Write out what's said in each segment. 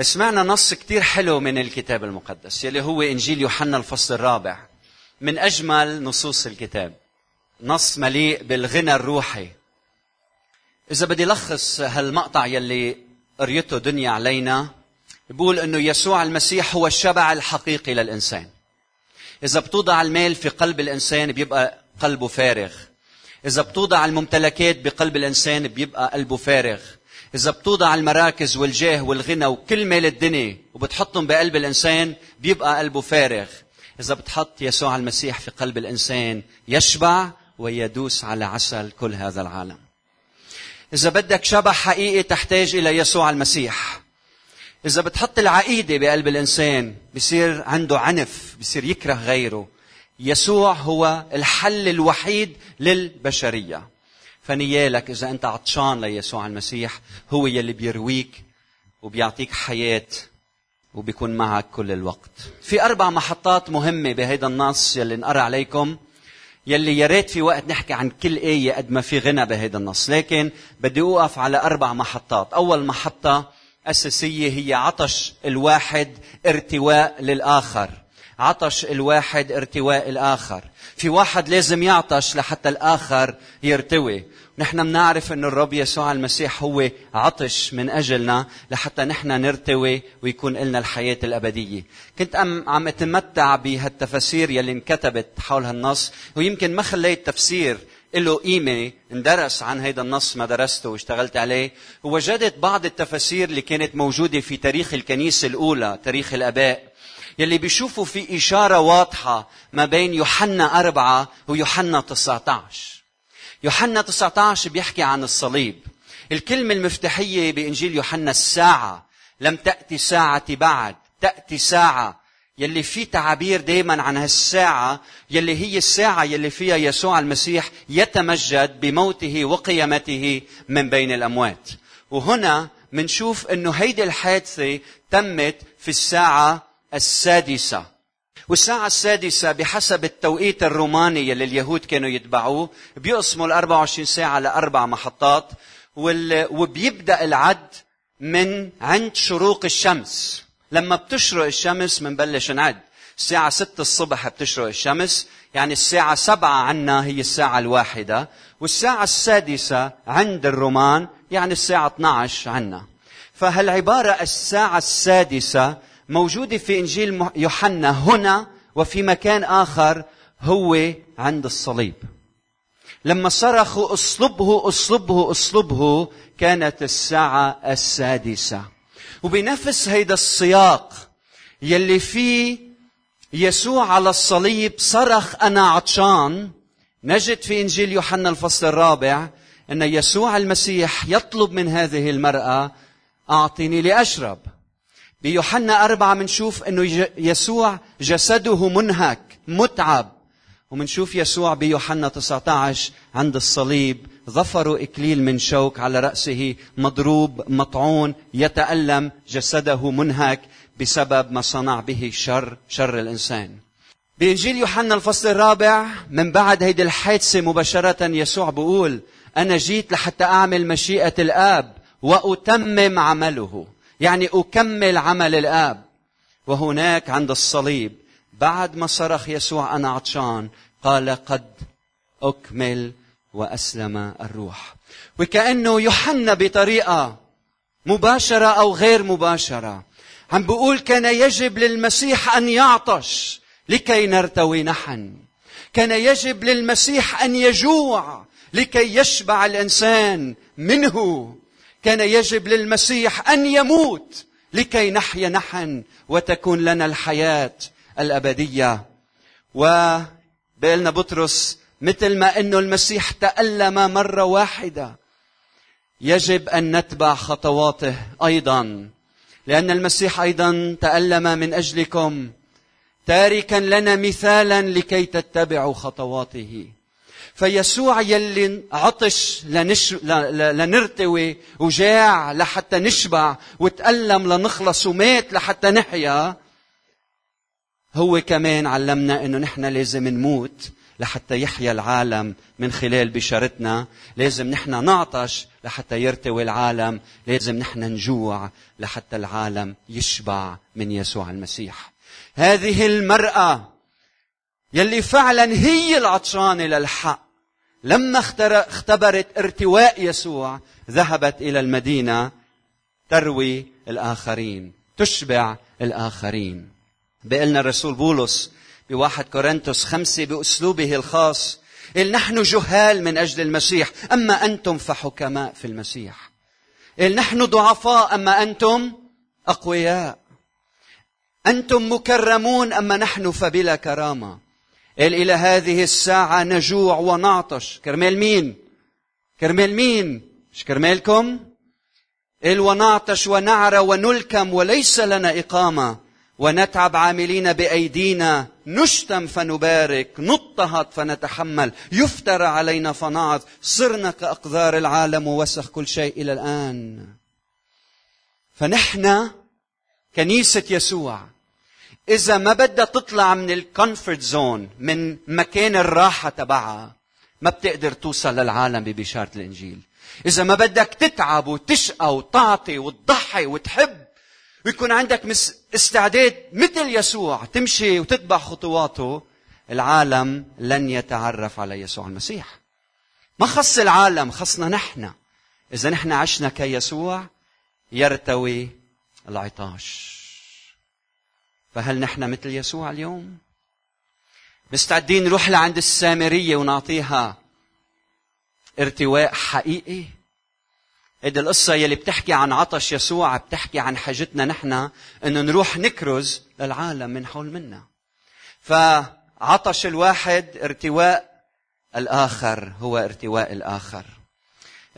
سمعنا نص كتير حلو من الكتاب المقدس يلي هو إنجيل يوحنا الفصل الرابع من أجمل نصوص الكتاب نص مليء بالغنى الروحي إذا بدي لخص هالمقطع يلي قريته دنيا علينا بقول إنه يسوع المسيح هو الشبع الحقيقي للإنسان. إذا بتوضع المال في قلب الإنسان بيبقى قلبه فارغ. إذا بتوضع الممتلكات بقلب الإنسان بيبقى قلبه فارغ. إذا بتوضع المراكز والجاه والغنى وكل مال الدنيا وبتحطهم بقلب الإنسان بيبقى قلبه فارغ. إذا بتحط يسوع المسيح في قلب الإنسان يشبع ويدوس على عسل كل هذا العالم. إذا بدك شبع حقيقي تحتاج إلى يسوع المسيح. إذا بتحط العقيدة بقلب الإنسان بصير عنده عنف بصير يكره غيره. يسوع هو الحل الوحيد للبشرية. فنيالك إذا أنت عطشان ليسوع المسيح هو يلي بيرويك وبيعطيك حياة وبيكون معك كل الوقت. في أربع محطات مهمة بهيدا النص يلي نقرأ عليكم يلي يا ريت في وقت نحكي عن كل آية قد ما في غنى بهيدا النص، لكن بدي أوقف على أربع محطات، أول محطة أساسية هي عطش الواحد ارتواء للآخر. عطش الواحد ارتواء الآخر. في واحد لازم يعطش لحتى الآخر يرتوي. نحن بنعرف أن الرب يسوع المسيح هو عطش من أجلنا لحتى نحن نرتوي ويكون لنا الحياة الأبدية كنت عم أتمتع بهالتفاسير يلي انكتبت حول هالنص ويمكن ما خليت تفسير له قيمة اندرس عن هيدا النص ما درسته واشتغلت عليه ووجدت بعض التفاسير اللي كانت موجودة في تاريخ الكنيسة الأولى تاريخ الآباء يلي بيشوفوا في إشارة واضحة ما بين يوحنا أربعة ويوحنا 19 يوحنا 19 بيحكي عن الصليب. الكلمة المفتاحية بإنجيل يوحنا الساعة لم تأتي ساعة بعد تأتي ساعة. يلي في تعابير دائما عن هالساعة يلي هي الساعة يلي فيها يسوع المسيح يتمجد بموته وقيامته من بين الأموات. وهنا منشوف إنه هيدي الحادثة تمت في الساعة السادسة. والساعة السادسة بحسب التوقيت الروماني اللي اليهود كانوا يتبعوه بيقسموا ال 24 ساعة لأربع محطات وبيبدأ العد من عند شروق الشمس. لما بتشرق الشمس بنبلش نعد. الساعة ستة الصبح بتشرق الشمس يعني الساعة سبعة عنا هي الساعة الواحدة والساعة السادسة عند الرومان يعني الساعة 12 عنا. فهالعبارة الساعة السادسة موجودة في إنجيل يوحنا هنا وفي مكان آخر هو عند الصليب. لما صرخوا اصلبه اصلبه اصلبه كانت الساعة السادسة. وبنفس هيدا السياق يلي فيه يسوع على الصليب صرخ أنا عطشان نجد في إنجيل يوحنا الفصل الرابع أن يسوع المسيح يطلب من هذه المرأة أعطني لأشرب. بيوحنا أربعة منشوف أنه يسوع جسده منهك متعب. ومنشوف يسوع بيوحنا 19 عند الصليب ظفر إكليل من شوك على رأسه مضروب مطعون يتألم جسده منهك بسبب ما صنع به شر شر الإنسان. بإنجيل يوحنا الفصل الرابع من بعد هيدي الحادثة مباشرة يسوع بيقول أنا جيت لحتى أعمل مشيئة الآب وأتمم عمله. يعني أكمل عمل الآب. وهناك عند الصليب بعد ما صرخ يسوع أنا عطشان قال قد أكمل وأسلم الروح. وكأنه يوحنا بطريقة مباشرة أو غير مباشرة. عم بيقول كان يجب للمسيح أن يعطش لكي نرتوي نحن. كان يجب للمسيح أن يجوع لكي يشبع الإنسان منه. كان يجب للمسيح أن يموت لكي نحيا نحن وتكون لنا الحياة الأبدية. وبقلنا بطرس مثل ما إنه المسيح تألم مرة واحدة يجب أن نتبع خطواته أيضا لأن المسيح أيضا تألم من أجلكم. تاركا لنا مثالا لكي تتبعوا خطواته. فيسوع يلي عطش لنش... لنرتوي وجاع لحتى نشبع وتألم لنخلص ومات لحتى نحيا هو كمان علمنا إنه نحن لازم نموت لحتى يحيا العالم من خلال بشارتنا. لازم نحن نعطش لحتى يرتوي العالم. لازم نحن نجوع لحتى العالم يشبع من يسوع المسيح. هذه المرأة يلي فعلا هي العطشانة للحق لما اختبرت ارتواء يسوع ذهبت إلى المدينة تروي الآخرين تشبع الآخرين. بقلنا الرسول بولس بواحد كورنثوس خمسة بأسلوبه الخاص قال نحن جهال من أجل المسيح أما أنتم فحكماء في المسيح. قال نحن ضعفاء أما أنتم أقوياء. أنتم مكرمون أما نحن فبلا كرامة. قال إلى هذه الساعة نجوع ونعطش. كرمال مين؟ كرمال مين؟ مش كرمالكم؟ قال ونعطش ونعرى ونلكم وليس لنا إقامة. ونتعب عاملين بأيدينا. نشتم فنبارك. نضطهد فنتحمل. يفترى علينا فنعظ صرنا كأقذار العالم ووسخ كل شيء إلى الآن. فنحن كنيسة يسوع. إذا ما بدها تطلع من الكونفورت زون من مكان الراحة تبعها ما بتقدر توصل للعالم ببشارة الإنجيل. إذا ما بدك تتعب وتشقى وتعطي وتضحي وتحب ويكون عندك استعداد مثل يسوع تمشي وتتبع خطواته العالم لن يتعرف على يسوع المسيح. ما خص العالم خصنا نحن. إذا نحن عشنا كيسوع يرتوي العطاش. فهل نحن مثل يسوع اليوم مستعدين نروح لعند السامرية ونعطيها ارتواء حقيقي هيدي القصة يلي بتحكي عن عطش يسوع بتحكي عن حاجتنا نحن إنه نروح نكرز للعالم من حول منا. فعطش الواحد ارتواء الآخر هو ارتواء الآخر.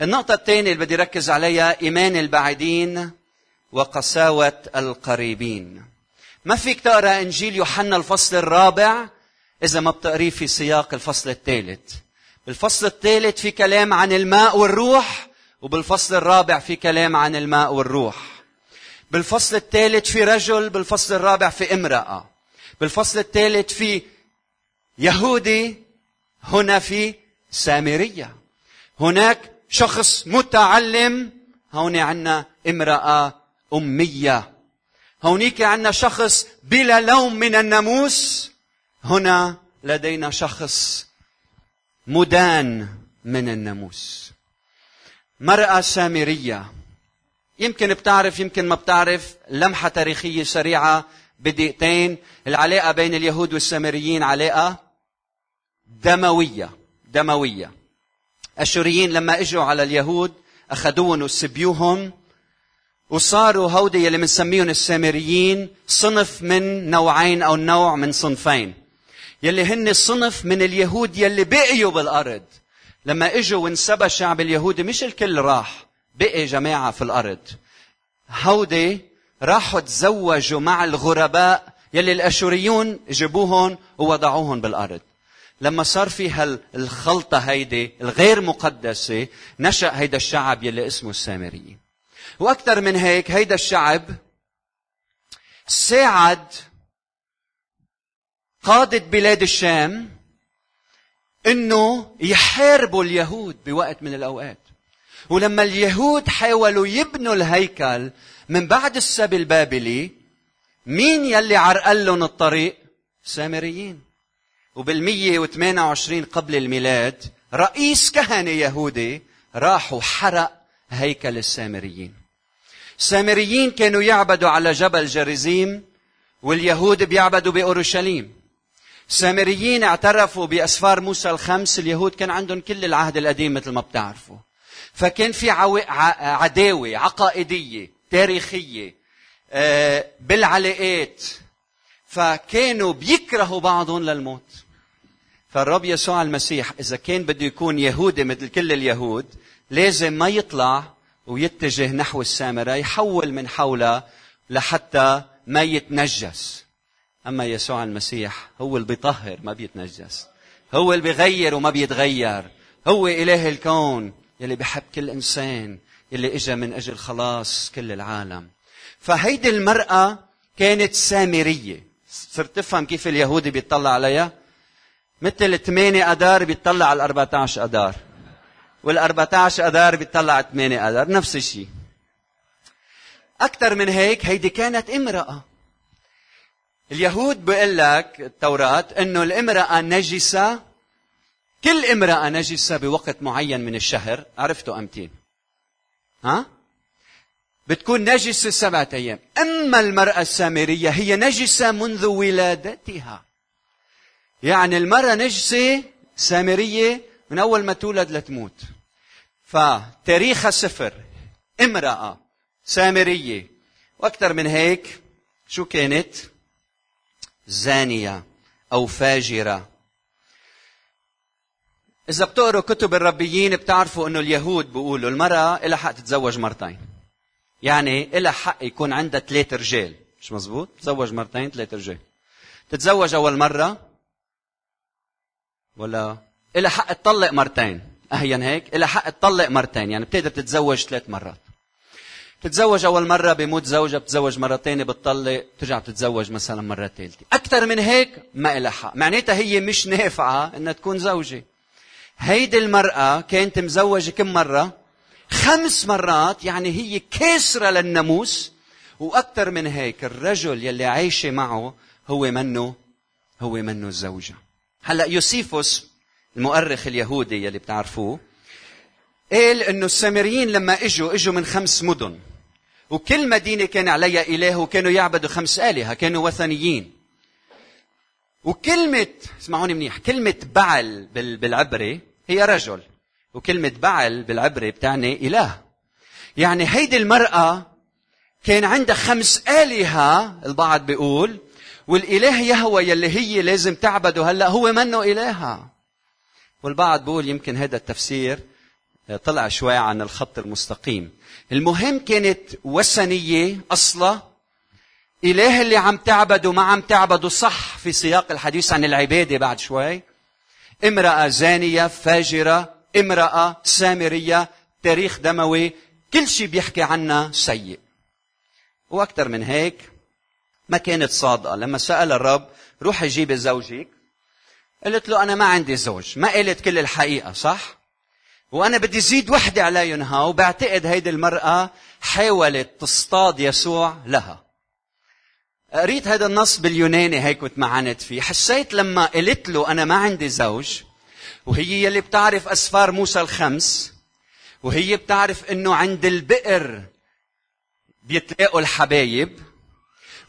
النقطة الثانية اللي بدي ركز عليها إيمان البعيدين وقساوة القريبين. ما فيك تقرأ إنجيل يوحنا الفصل الرابع إذا ما بتقريه في سياق الفصل الثالث. بالفصل الثالث في كلام عن الماء والروح وبالفصل الرابع في كلام عن الماء والروح. بالفصل الثالث في رجل بالفصل الرابع في امرأة. بالفصل الثالث في يهودي هنا في سامرية. هناك شخص متعلم هون عندنا امرأة أمية. هونيك عندنا شخص بلا لوم من الناموس. هنا لدينا شخص مدان من الناموس. مرأة سامرية. يمكن بتعرف يمكن ما بتعرف. لمحة تاريخية سريعة بدقيقتين. العلاقة بين اليهود والسامريين علاقة دموية دموية. الشوريين لما إجوا على اليهود أخذوهم وسبيوهم. وصاروا هودي يلي بنسميهم السامريين صنف من نوعين أو نوع من صنفين. يلي هن صنف من اليهود يلي بقيوا بالأرض. لما إجوا وانسبى الشعب اليهودي مش الكل راح بقي جماعة في الأرض. هودي راحوا تزوجوا مع الغرباء يلي الأشوريون جابوهم ووضعوهم بالأرض. لما صار في هالخلطة هيدي الغير مقدسة نشأ هيدا الشعب يلي اسمه السامريين. وأكثر من هيك هيدا الشعب ساعد قادة بلاد الشام إنه يحاربوا اليهود بوقت من الأوقات. ولما اليهود حاولوا يبنوا الهيكل من بعد السبي البابلي مين يلي عرقل لهم الطريق؟ سامريين وبال 128 قبل الميلاد رئيس كهنة يهودي راح وحرق هيكل السامريين. السامريين كانوا يعبدوا على جبل جريزيم واليهود بيعبدوا بأورشليم. السامريين اعترفوا بأسفار موسى الخمس اليهود كان عندهم كل العهد القديم مثل ما بتعرفوا. فكان في عداوة عقائدية تاريخية آه، بالعلاقات. فكانوا بيكرهوا بعضهم للموت. فالرب يسوع المسيح إذا كان بده يكون يهودي مثل كل اليهود لازم ما يطلع ويتجه نحو السامرة يحول من حوله لحتى ما يتنجس. أما يسوع المسيح هو اللي بيطهر ما بيتنجس. هو اللي بيغير وما بيتغير. هو إله الكون يلي بحب كل إنسان يلي إجا من أجل خلاص كل العالم. فهيدي المرأة كانت سامرية. صرت تفهم كيف اليهودي بيطلع عليها؟ مثل 8 أدار بيطلع على 14 أدار. وال14 أذار بيطلع 8 أذار نفس الشيء أكثر من هيك هيدي كانت امرأة. اليهود بيقول لك التوراة إنه الامرأة نجسة كل امرأة نجسة بوقت معين من الشهر عرفتوا امتين ها؟ بتكون نجسة سبعة أيام. أما المرأة السامرية هي نجسة منذ ولادتها. يعني المرأة نجسة سامرية من أول ما تولد لتموت. فتاريخها صفر امرأة سامرية وأكثر من هيك شو كانت زانية أو فاجرة إذا بتقروا كتب الربيين بتعرفوا إنه اليهود بيقولوا المرأة لها حق تتزوج مرتين. يعني لها حق يكون عندها ثلاث رجال، مش مزبوط؟ تتزوج مرتين ثلاث رجال. تتزوج أول مرة ولا لها حق تطلق مرتين، أهين هيك، لها حق تطلق مرتين، يعني بتقدر تتزوج ثلاث مرات. تتزوج أول مرة بيموت زوجها بتتزوج مرة ثانية بتطلق بترجع بتتزوج مثلا مرة ثالثة. أكثر من هيك ما إلها حق. معناتها هي مش نافعة إنها تكون زوجة. هيدي المرأة كانت مزوجة كم مرة؟ خمس مرات يعني هي كاسرة للناموس. وأكثر من هيك الرجل يلي عايشة معه هو منه هو منه الزوجة. هلأ يوسيفوس المؤرخ اليهودي يلي بتعرفوه قال إنه السامريين لما إجوا إجوا من خمس مدن. وكل مدينة كان عليها إله وكانوا يعبدوا خمس آلهة كانوا وثنيين. وكلمة اسمعوني منيح كلمة بعل بالعبري هي رجل وكلمة بعل بالعبري بتعني إله. يعني هيدي المرأة كان عندها خمس آلهة البعض بيقول والإله يهوى يلي هي لازم تعبده. هلأ هو منه إلهها والبعض بيقول يمكن هذا التفسير طلع شوي عن الخط المستقيم. المهم كانت وثنية أصلا. إله اللي عم تعبده ما عم تعبده صح في سياق الحديث عن العبادة بعد شوي. امرأة زانية فاجرة امرأة سامرية تاريخ دموي كل شيء بيحكي عنها سيء. وأكثر من هيك ما كانت صادقة. لما سأل الرب روحي جيبي زوجك قلت له أنا ما عندي زوج ما قالت كل الحقيقة صح؟ وأنا بدي زيد وحدة عليهم ها وبعتقد هيدي المرأة حاولت تصطاد يسوع لها. قريت هذا النص باليوناني هيك وتمعنت فيه. حسيت لما قلت له أنا ما عندي زوج وهي يلي بتعرف أسفار موسى الخمس وهي بتعرف أنه عند البئر بيتلاقوا الحبايب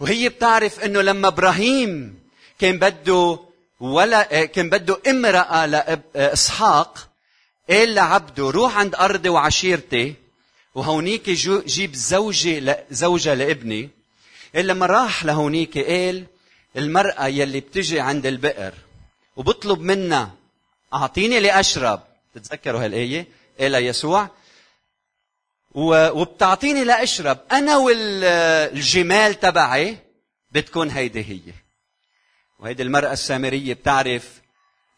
وهي بتعرف أنه لما إبراهيم كان بده ولا كان بده امرأة لإسحاق قال لعبده روح عند أرضي وعشيرتي وهونيك جيب زوجة زوجة لابني. إلا لما راح لهونيك قال المرأة يلي بتجي عند البئر وبطلب منا أعطيني لأشرب. تتذكروا هالآية؟ قال يسوع. وبتعطيني لأشرب. أنا والجمال تبعي بتكون هيدي هي. وهيدي المرأة السامرية بتعرف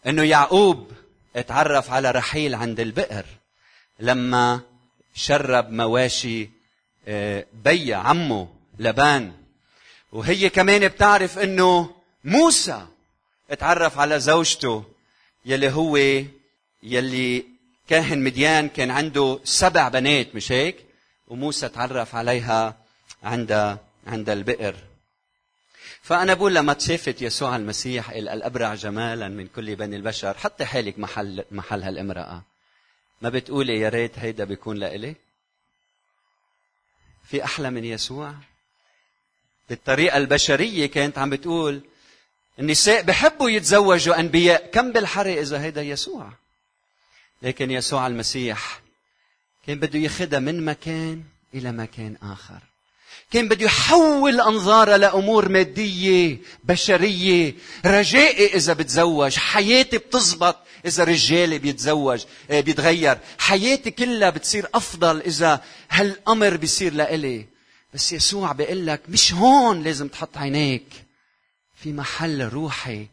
أنه يعقوب اتعرف على رحيل عند البئر لما شرب مواشي آه، بي عمه لبان. وهي كمان بتعرف إنه موسى اتعرف على زوجته يلي هو يلي كاهن مديان كان عنده سبع بنات مش هيك؟ وموسى تعرف عليها عند عند البئر. فأنا بقول لما تشافت يسوع المسيح الأبرع جمالا من كل بني البشر حطي حالك محل محل هالامرأة. ما بتقولي يا ريت هيدا بيكون لإلي؟ في أحلى من يسوع؟ بالطريقة البشرية كانت عم بتقول النساء بحبوا يتزوجوا أنبياء. كم بالحري إذا هيدا يسوع؟ لكن يسوع المسيح كان بده ياخذها من مكان إلى مكان آخر. كان بده يحول أنظارها لأمور مادية بشرية. رجائي إذا بتزوج حياتي بتزبط إذا رجالي بيتزوج آه، بيتغير. حياتي كلها بتصير أفضل إذا هالأمر بيصير لإلي. بس يسوع بيقول لك مش هون لازم تحط عينيك. في محل روحي.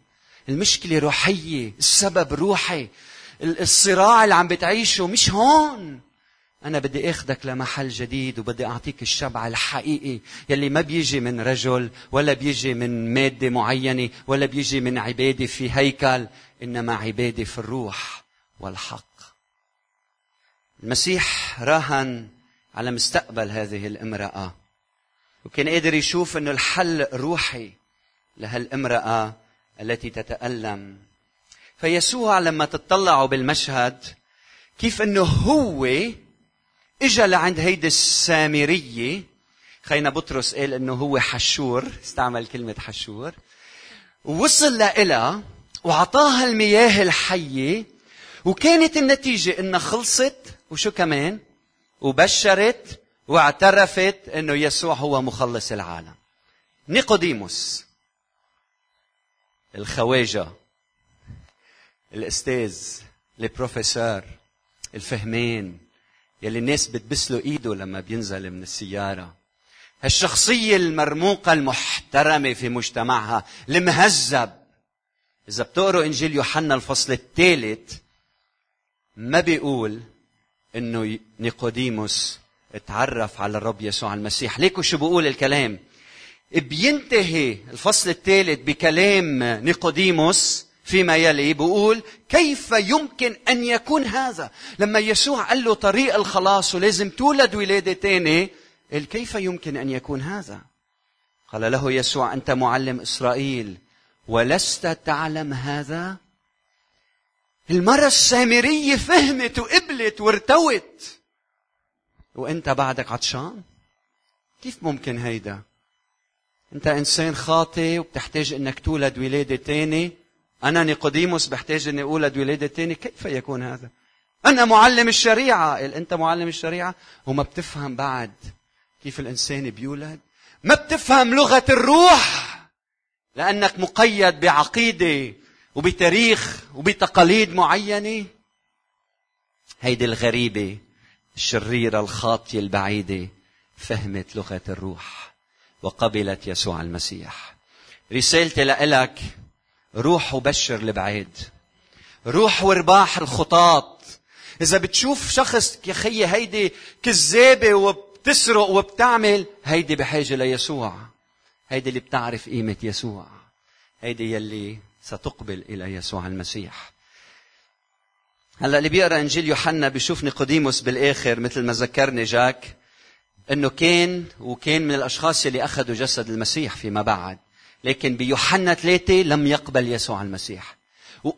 المشكلة روحية السبب روحي. الصراع اللي عم بتعيشه مش هون. أنا بدي أخذك لمحل جديد وبدي أعطيك الشبع الحقيقي يلي ما بيجي من رجل ولا بيجي من مادة معينة ولا بيجي من عبادة في هيكل إنما عبادة في الروح والحق. المسيح راهن على مستقبل هذه الامرأة وكان قادر يشوف أنه الحل روحي لهالامرأة التي تتألم. فيسوع لما تطلعوا بالمشهد كيف إنه هو إجا لعند هيدي السامرية. خينا بطرس قال إنه هو حشور استعمل كلمة حشور. ووصل لإلها وعطاها المياه الحية. وكانت النتيجة إنها خلصت. وشو كمان؟ وبشرت واعترفت إنه يسوع هو مخلص العالم. نيقوديموس. الخواجة. الأستاذ. البروفيسور. الفهمان. يلي الناس بتبس له إيده لما بينزل من السيارة. هالشخصيه المرموقة المحترمة في مجتمعها المهذب. إذا بتقروا إنجيل يوحنا الفصل الثالث ما بيقول إنه نيقوديموس تعرف على الرب يسوع المسيح. ليكو شو بقول الكلام؟ بينتهي الفصل الثالث بكلام نيقوديموس فيما يلي بقول كيف يمكن أن يكون هذا؟ لما يسوع قال له طريق الخلاص ولازم تولد ولادة تاني قال كيف يمكن أن يكون هذا؟ قال له يسوع أنت معلم إسرائيل ولست تعلم هذا؟ المرة السامرية فهمت وقبلت وارتوت. وأنت بعدك عطشان؟ كيف ممكن هيدا؟ أنت إنسان خاطي وبتحتاج إنك تولد ولادة تاني أنا نيقوديموس بحتاج إني اولد ولادة تاني كيف يكون هذا؟ أنا معلم الشريعة. قال أنت معلم الشريعة؟ وما بتفهم بعد كيف الإنسان بيولد. ما بتفهم لغة الروح. لأنك مقيد بعقيدة وبتاريخ وبتقاليد معينة. هيدي الغريبة الشريرة الخاطية البعيدة فهمت لغة الروح وقبلت يسوع المسيح. رسالتي لك روح وبشر البعيد. روح وارباح الخطاط. إذا بتشوف شخص يا خيي هيدي كذابة وبتسرق وبتعمل هيدي بحاجة ليسوع. هيدي اللي بتعرف قيمة يسوع. هيدي يلي ستقبل إلى يسوع المسيح. هلأ اللي بيقرأ إنجيل يوحنا بيشوف نيقوديموس بالآخر مثل ما ذكرني جاك إنه كان وكان من الأشخاص اللي أخذوا جسد المسيح فيما بعد. لكن بيوحنا ثلاثة لم يقبل يسوع المسيح.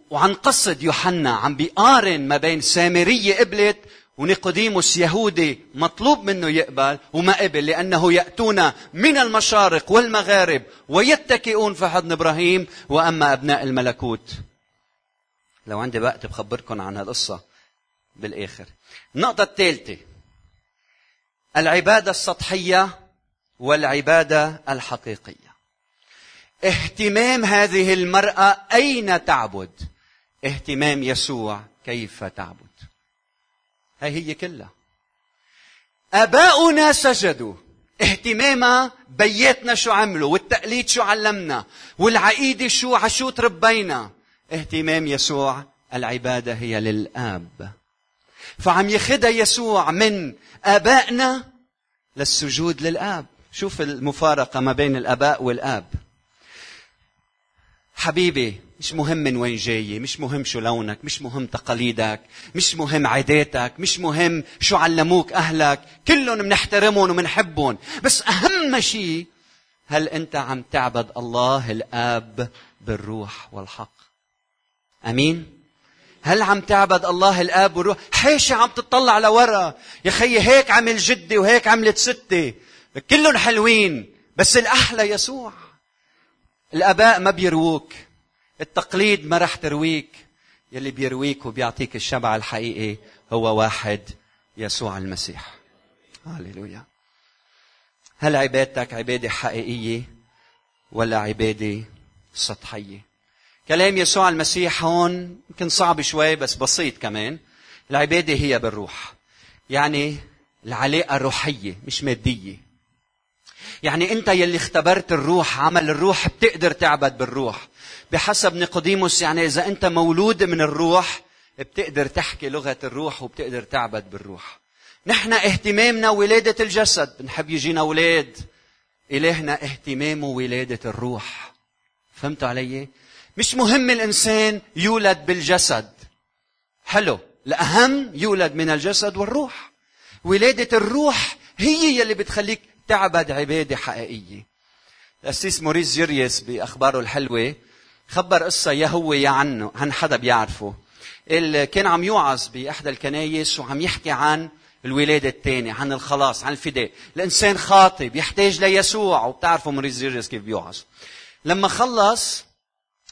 وعن قصد يوحنا عم بيقارن ما بين سامرية قبلت ونيقوديموس يهودي مطلوب منه يقبل وما قبل لأنه يأتون من المشارق والمغارب ويتكئون في حضن إبراهيم وأما أبناء الملكوت. لو عندي وقت بخبركم عن هالقصة بالآخر. النقطة الثالثة. العبادة السطحية والعبادة الحقيقية. اهتمام هذه المرأة أين تعبد؟ اهتمام يسوع كيف تعبد؟ هاي هي كلها. آباؤنا سجدوا. اهتمامها بياتنا شو عملوا والتقليد شو علمنا والعقيدة شو عشو تربينا اهتمام يسوع العبادة هي للآب. فعم يخدها يسوع من آبائنا للسجود للآب. شوف المفارقة ما بين الآباء والآب. حبيبي مش مهم من وين جاي مش مهم شو لونك مش مهم تقاليدك مش مهم عاداتك مش مهم شو علموك أهلك كلهم بنحترمهم وبنحبهم بس أهم شيء هل أنت عم تعبد الله الآب بالروح والحق؟ أمين؟ هل عم تعبد الله الآب والروح؟ حاشا عم تطلع لورا. يا خيي هيك عمل جدي وهيك عملت ستي. كلهم حلوين بس الأحلى يسوع. الآباء ما بيرووك التقليد ما رح ترويك. يلي بيرويك وبيعطيك الشبع الحقيقي هو واحد يسوع المسيح. هللويا. هل عبادتك عبادة حقيقية ولا عبادة سطحية؟ كلام يسوع المسيح هون يمكن صعب شوي بس بسيط كمان. العبادة هي بالروح يعني العلاقة روحية مش مادية. يعني انت يلي اختبرت الروح عمل الروح بتقدر تعبد بالروح. بحسب نيقوديموس يعني إذا أنت مولود من الروح بتقدر تحكي لغة الروح وبتقدر تعبد بالروح. نحن اهتمامنا ولادة الجسد. بنحب يجينا أولاد إلهنا اهتمامه ولادة الروح. فهمتوا علي؟ مش مهم الإنسان يولد بالجسد. حلو. الأهم يولد من الجسد والروح. ولادة الروح هي يلي بتخليك تعبد عبادة حقيقية. الأسيس موريس جيريس بأخباره الحلوة خبر قصة يا هو يا عنه عن حدا بيعرفه. كان عم يوعظ بإحدى الكنايس وعم يحكي عن الولادة الثانية عن الخلاص عن الفداء. الإنسان خاطي بيحتاج ليسوع وبتعرفوا موريس جيريس كيف بيوعظ. لما خلص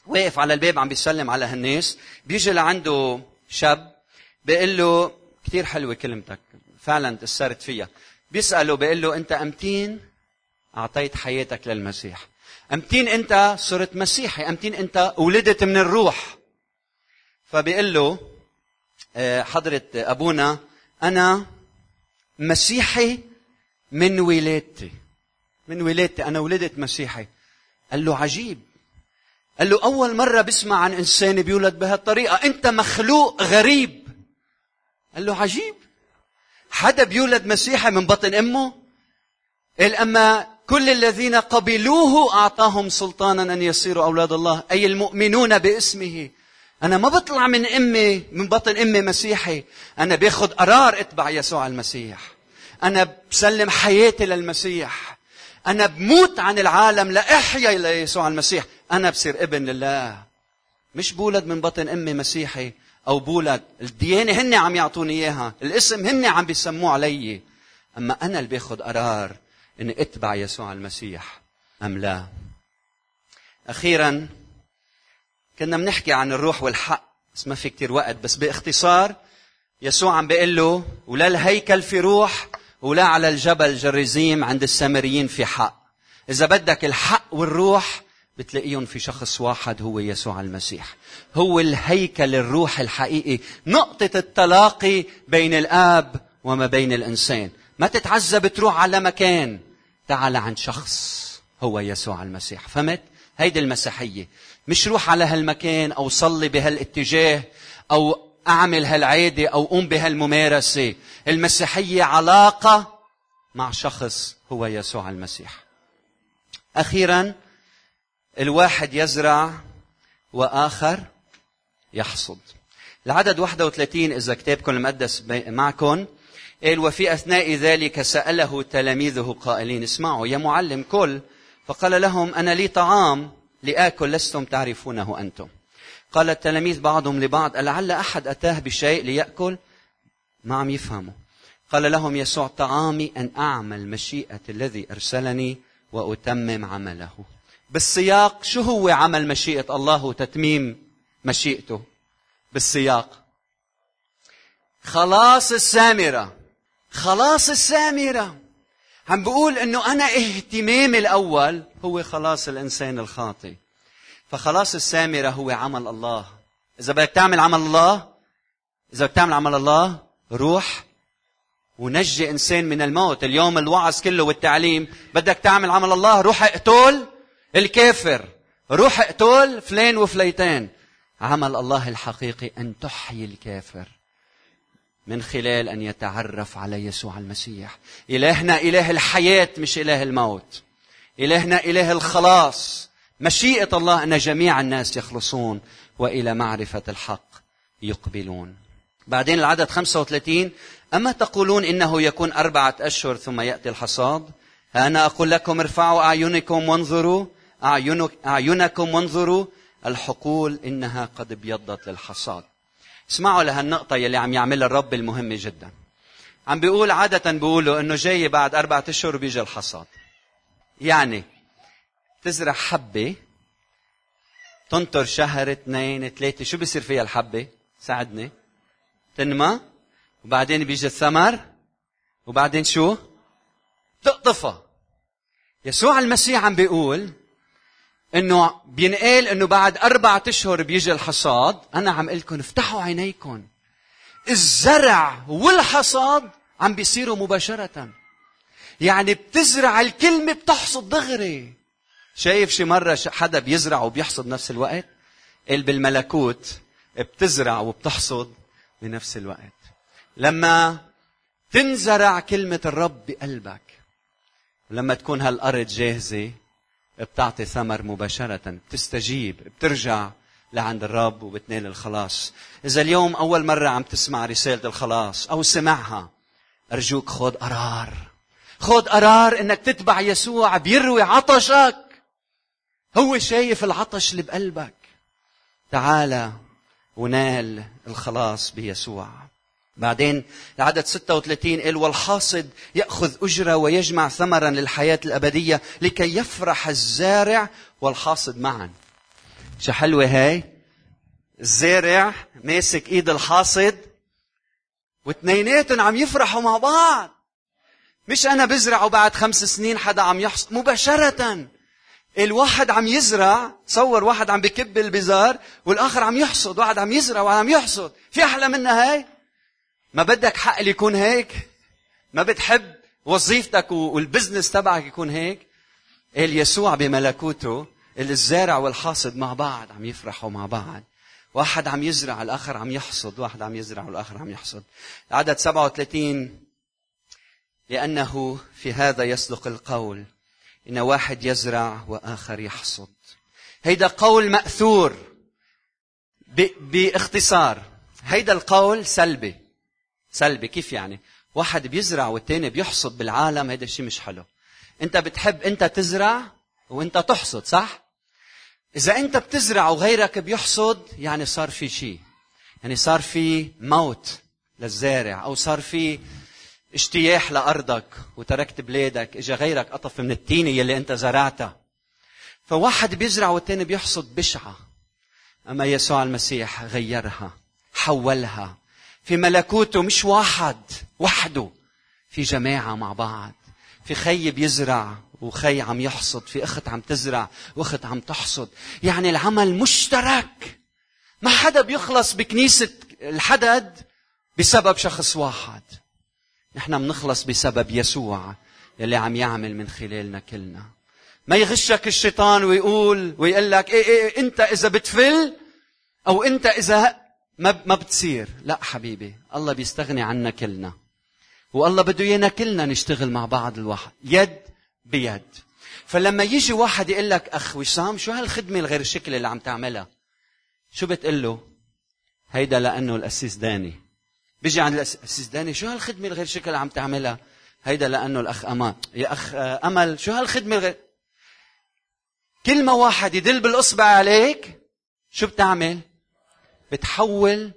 واقف على الباب عم بيسلم على هالناس بيجي لعنده شاب بيقول له كثير حلوة كلمتك فعلا تأثرت فيها. بيسأله بيقول له أنت أمتين أعطيت حياتك للمسيح. أمتين أنت صرت مسيحي. أمتين أنت ولدت من الروح. فبيقول له آه، حضرة أبونا أنا مسيحي من ولادتي. من ولادتي. أنا ولدت مسيحي. قال له عجيب. قال له أول مرة بسمع عن إنسان بيولد بهالطريقة. أنت مخلوق غريب. قال له عجيب. حدا بيولد مسيحي من بطن أمه؟ قال أما كل الذين قبلوه أعطاهم سلطانا أن يصيروا أولاد الله أي المؤمنون باسمه. أنا ما بطلع من أمي من بطن أمي مسيحي. أنا باخذ قرار أتبع يسوع المسيح. أنا بسلم حياتي للمسيح. أنا بموت عن العالم لأحيا ليسوع المسيح. أنا بصير ابن لله. مش بولد من بطن أمي مسيحي. أو بولد الديانة هن عم يعطوني إياها. الاسم هن عم بيسموه علي. أما أنا اللي باخذ قرار إني أتبع يسوع المسيح أم لا؟ أخيرا كنا بنحكي عن الروح والحق. بس ما في كتير وقت. بس باختصار يسوع عم بيقول له ولا الهيكل في روح ولا على الجبل جريزيم عند السامريين في حق. إذا بدك الحق والروح بتلاقيهم في شخص واحد هو يسوع المسيح. هو الهيكل الروح الحقيقي نقطة التلاقي بين الآب وما بين الإنسان. ما تتعذب تروح على مكان. تعال عند شخص هو يسوع المسيح. فهمت؟ هيدي المسيحية. مش روح على هالمكان أو صلي بهالاتجاه أو أعمل هالعادة أو قوم بهالممارسة. المسيحية علاقة مع شخص هو يسوع المسيح. أخيرا الواحد يزرع وآخر يحصد. العدد 31 إذا كتابكم المقدس معكم. قال وفي أثناء ذلك سأله تلاميذه قائلين اسمعوا يا معلم كل. فقال لهم أنا لي طعام لآكل لستم تعرفونه أنتم. قال التلاميذ بعضهم لبعض ألعل أحد أتاه بشيء ليأكل؟ ما عم يفهموا. قال لهم يسوع طعامي أن أعمل مشيئة الذي أرسلني وأتمم عمله. بالسياق شو هو عمل مشيئة الله وتتميم مشيئته؟ بالسياق. خلاص السامرة. خلاص السامرة. عم بقول إنه أنا اهتمامي الأول هو خلاص الإنسان الخاطئ. فخلاص السامرة هو عمل الله. إذا بدك تعمل عمل الله إذا بدك تعمل عمل الله روح ونجي إنسان من الموت. اليوم الوعظ كله والتعليم بدك تعمل عمل الله روح اقتل. الكافر. روح اقتل فلان وفليتين عمل الله الحقيقي أن تحيي الكافر. من خلال أن يتعرف على يسوع المسيح. إلهنا إله الحياة مش إله الموت. إلهنا إله الخلاص. مشيئة الله أن جميع الناس يخلصون وإلى معرفة الحق يقبلون. بعدين العدد 35 أما تقولون إنه يكون أربعة أشهر ثم يأتي الحصاد؟ أنا أقول لكم ارفعوا أعينكم وانظروا. أعينك أعينكم وانظروا الحقول إنها قد ابيضت للحصاد اسمعوا لهالنقطة يلي عم يعملها الرب المهمة جدا. عم بيقول عادة بيقولوا إنه جاي بعد أربعة أشهر بيجي الحصاد. يعني تزرع حبة تنطر شهر اثنين ثلاثة شو بيصير فيها الحبة؟ ساعدني. تنمى وبعدين بيجي الثمر وبعدين شو؟ تقطفها. يسوع المسيح عم بيقول إنه بينقال إنه بعد أربعة أشهر بيجي الحصاد. أنا عم أقول لكم افتحوا عينيكم. الزرع والحصاد عم بيصيروا مباشرة. يعني بتزرع الكلمة بتحصد دغري. شايف شي مرة حدا بيزرع وبيحصد نفس الوقت؟ قال بالملكوت بتزرع وبتحصد بنفس الوقت. لما تنزرع كلمة الرب بقلبك لما تكون هالأرض جاهزة بتعطي ثمر مباشرة بتستجيب بترجع لعند الرب وبتنال الخلاص. إذا اليوم أول مرة عم تسمع رسالة الخلاص أو سمعها أرجوك خذ قرار. خذ قرار إنك تتبع يسوع بيروي عطشك. هو شايف العطش اللي بقلبك. تعال ونال الخلاص بيسوع. بعدين العدد 36 قال والحاصد يأخذ أجرة ويجمع ثمرا للحياة الأبدية لكي يفرح الزارع والحاصد معا. شو حلوة هاي؟ الزارع ماسك إيد الحاصد واثنيناتهم عم يفرحوا مع بعض. مش أنا بزرع وبعد خمس سنين حدا عم يحصد مباشرة. الواحد عم يزرع تصور واحد عم بكب البزار والآخر عم يحصد واحد عم يزرع وعم يحصد. في أحلى منها هاي؟ ما بدك حق اللي يكون هيك؟ ما بتحب وظيفتك والبزنس تبعك يكون هيك؟ قال يسوع بملكوته الزارع والحاصد مع بعض عم يفرحوا مع بعض. واحد عم يزرع الآخر عم يحصد. واحد عم يزرع والآخر عم يحصد. عدد 37 لأنه في هذا يصدق القول. إن واحد يزرع وآخر يحصد. هيدا قول مأثور. باختصار. هيدا القول سلبي. سلبي. كيف يعني؟ واحد بيزرع والتاني بيحصد بالعالم هيدا الشيء مش حلو. انت بتحب انت تزرع وانت تحصد صح؟ إذا انت بتزرع وغيرك بيحصد يعني صار في شيء يعني صار في موت للزارع أو صار في اجتياح لأرضك وتركت بلادك اجى غيرك قطف من التينة يلي انت زرعتها. فواحد بيزرع والتاني بيحصد بشعة. أما يسوع المسيح غيرها حولها في ملكوته مش واحد وحده. في جماعة مع بعض. في خي بيزرع وخي عم يحصد. في أخت عم تزرع وأخت عم تحصد. يعني العمل مشترك. ما حدا بيخلص بكنيسة الحدد بسبب شخص واحد. نحن بنخلص بسبب يسوع يلي عم يعمل من خلالنا كلنا. ما يغشك الشيطان ويقول ويقول لك إيه, إيه, إيه إنت إذا بتفل أو إنت إذا ما ما بتصير. لا حبيبي الله بيستغني عنا كلنا. والله بده إيانا كلنا نشتغل مع بعض الواحد يد بيد. فلما يجي واحد يقول لك أخ وسام شو هالخدمة الغير شكل اللي عم تعملها؟ شو بتقول له؟ هيدا لأنه الأسيس داني. بيجي عند الأسيس داني شو هالخدمة الغير شكل اللي عم تعملها؟ هيدا لأنه الأخ أمان يا أخ أمل شو هالخدمة الغير؟ كل ما واحد يدل بالأصبع عليك شو بتعمل؟ بتحول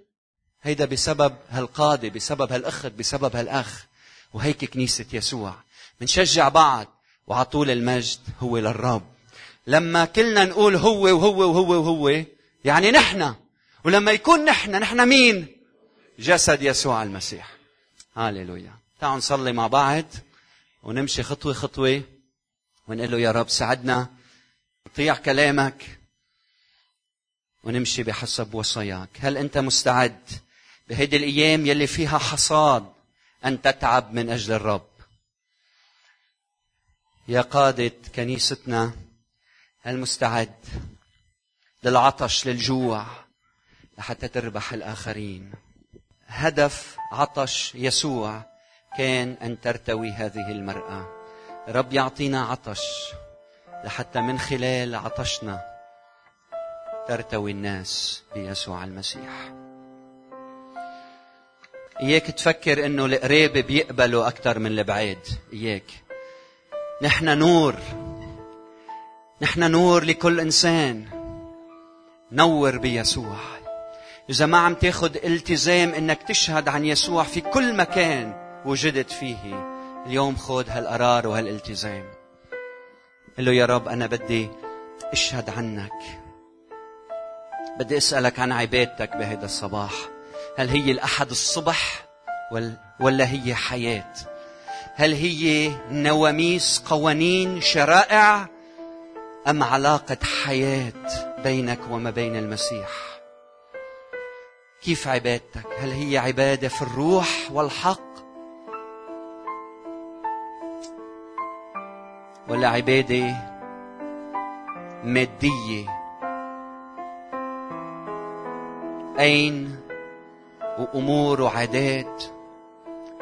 هيدا بسبب هالقاضي بسبب هالاخت بسبب هالأخ. وهيك كنيسة يسوع. بنشجع بعض وعطول المجد هو للرب. لما كلنا نقول هو وهو وهو وهو يعني نحن. ولما يكون نحن نحن مين؟ جسد يسوع المسيح. هاليلويا تعالوا نصلي مع بعض ونمشي خطوة خطوة ونقول له يا رب ساعدنا نطيع كلامك. ونمشي بحسب وصاياك هل أنت مستعد بهيدي الأيام يلي فيها حصاد أن تتعب من أجل الرب؟ يا قادة كنيستنا هل مستعد للعطش للجوع لحتى تربح الآخرين؟ هدف عطش يسوع كان أن ترتوي هذه المرأة. رب يعطينا عطش لحتى من خلال عطشنا ترتوي الناس بيسوع المسيح. إياك تفكر إنه القريب بيقبلوا أكثر من البعيد. إياك. نحن نور. نحن نور لكل إنسان. نور بيسوع. إذا ما عم تاخد التزام إنك تشهد عن يسوع في كل مكان وجدت فيه اليوم خذ هالقرار وهالالتزام. قل له يا رب أنا بدي أشهد عنك. بدي أسألك عن عبادتك بهذا الصباح. هل هي الأحد الصبح ولا هي حياة؟ هل هي نواميس قوانين شرائع أم علاقة حياة بينك وما بين المسيح؟ كيف عبادتك؟ هل هي عبادة في الروح والحق؟ ولا عبادة مادية؟ أين وأمور وعادات.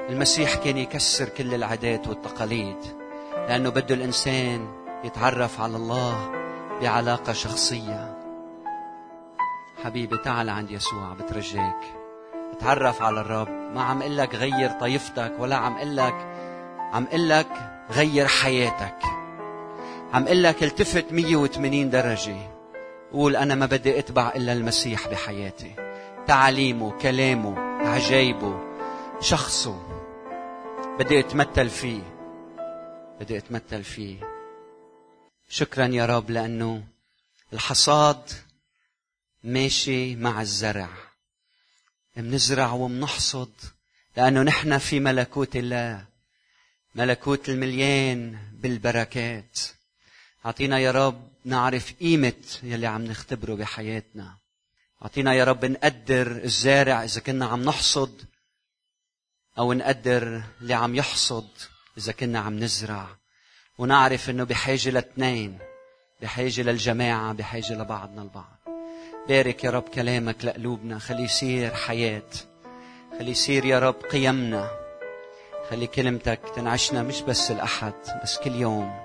المسيح كان يكسر كل العادات والتقاليد لأنه بده الإنسان يتعرف على الله بعلاقة شخصية. حبيبي تعال عند يسوع بترجاك تعرف على الرب. ما عم أقول لك غير طائفتك ولا عم أقول لك عم أقول لك غير حياتك. عم أقول لك التفت 180 درجة. قول أنا ما بدي أتبع إلا المسيح بحياتي. تعاليمه كلامه عجايبه. شخصه بدي أتمثل فيه. بدي أتمثل فيه. شكرا يا رب لأنه الحصاد ماشي مع الزرع. منزرع ومنحصد لأنه نحن في ملكوت الله. ملكوت المليان بالبركات. أعطينا يا رب نعرف قيمة يلي عم نختبره بحياتنا. أعطينا يا رب نقدر الزارع إذا كنا عم نحصد أو نقدر اللي عم يحصد إذا كنا عم نزرع. ونعرف إنه بحاجة لاثنين بحاجة للجماعة بحاجة لبعضنا البعض. بارك يا رب كلامك لقلوبنا. خلي يصير حياة. خلي يصير يا رب قيمنا. خلي كلمتك تنعشنا مش بس الأحد بس كل يوم.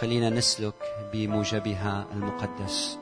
خلينا نسلك بموجبها المقدس.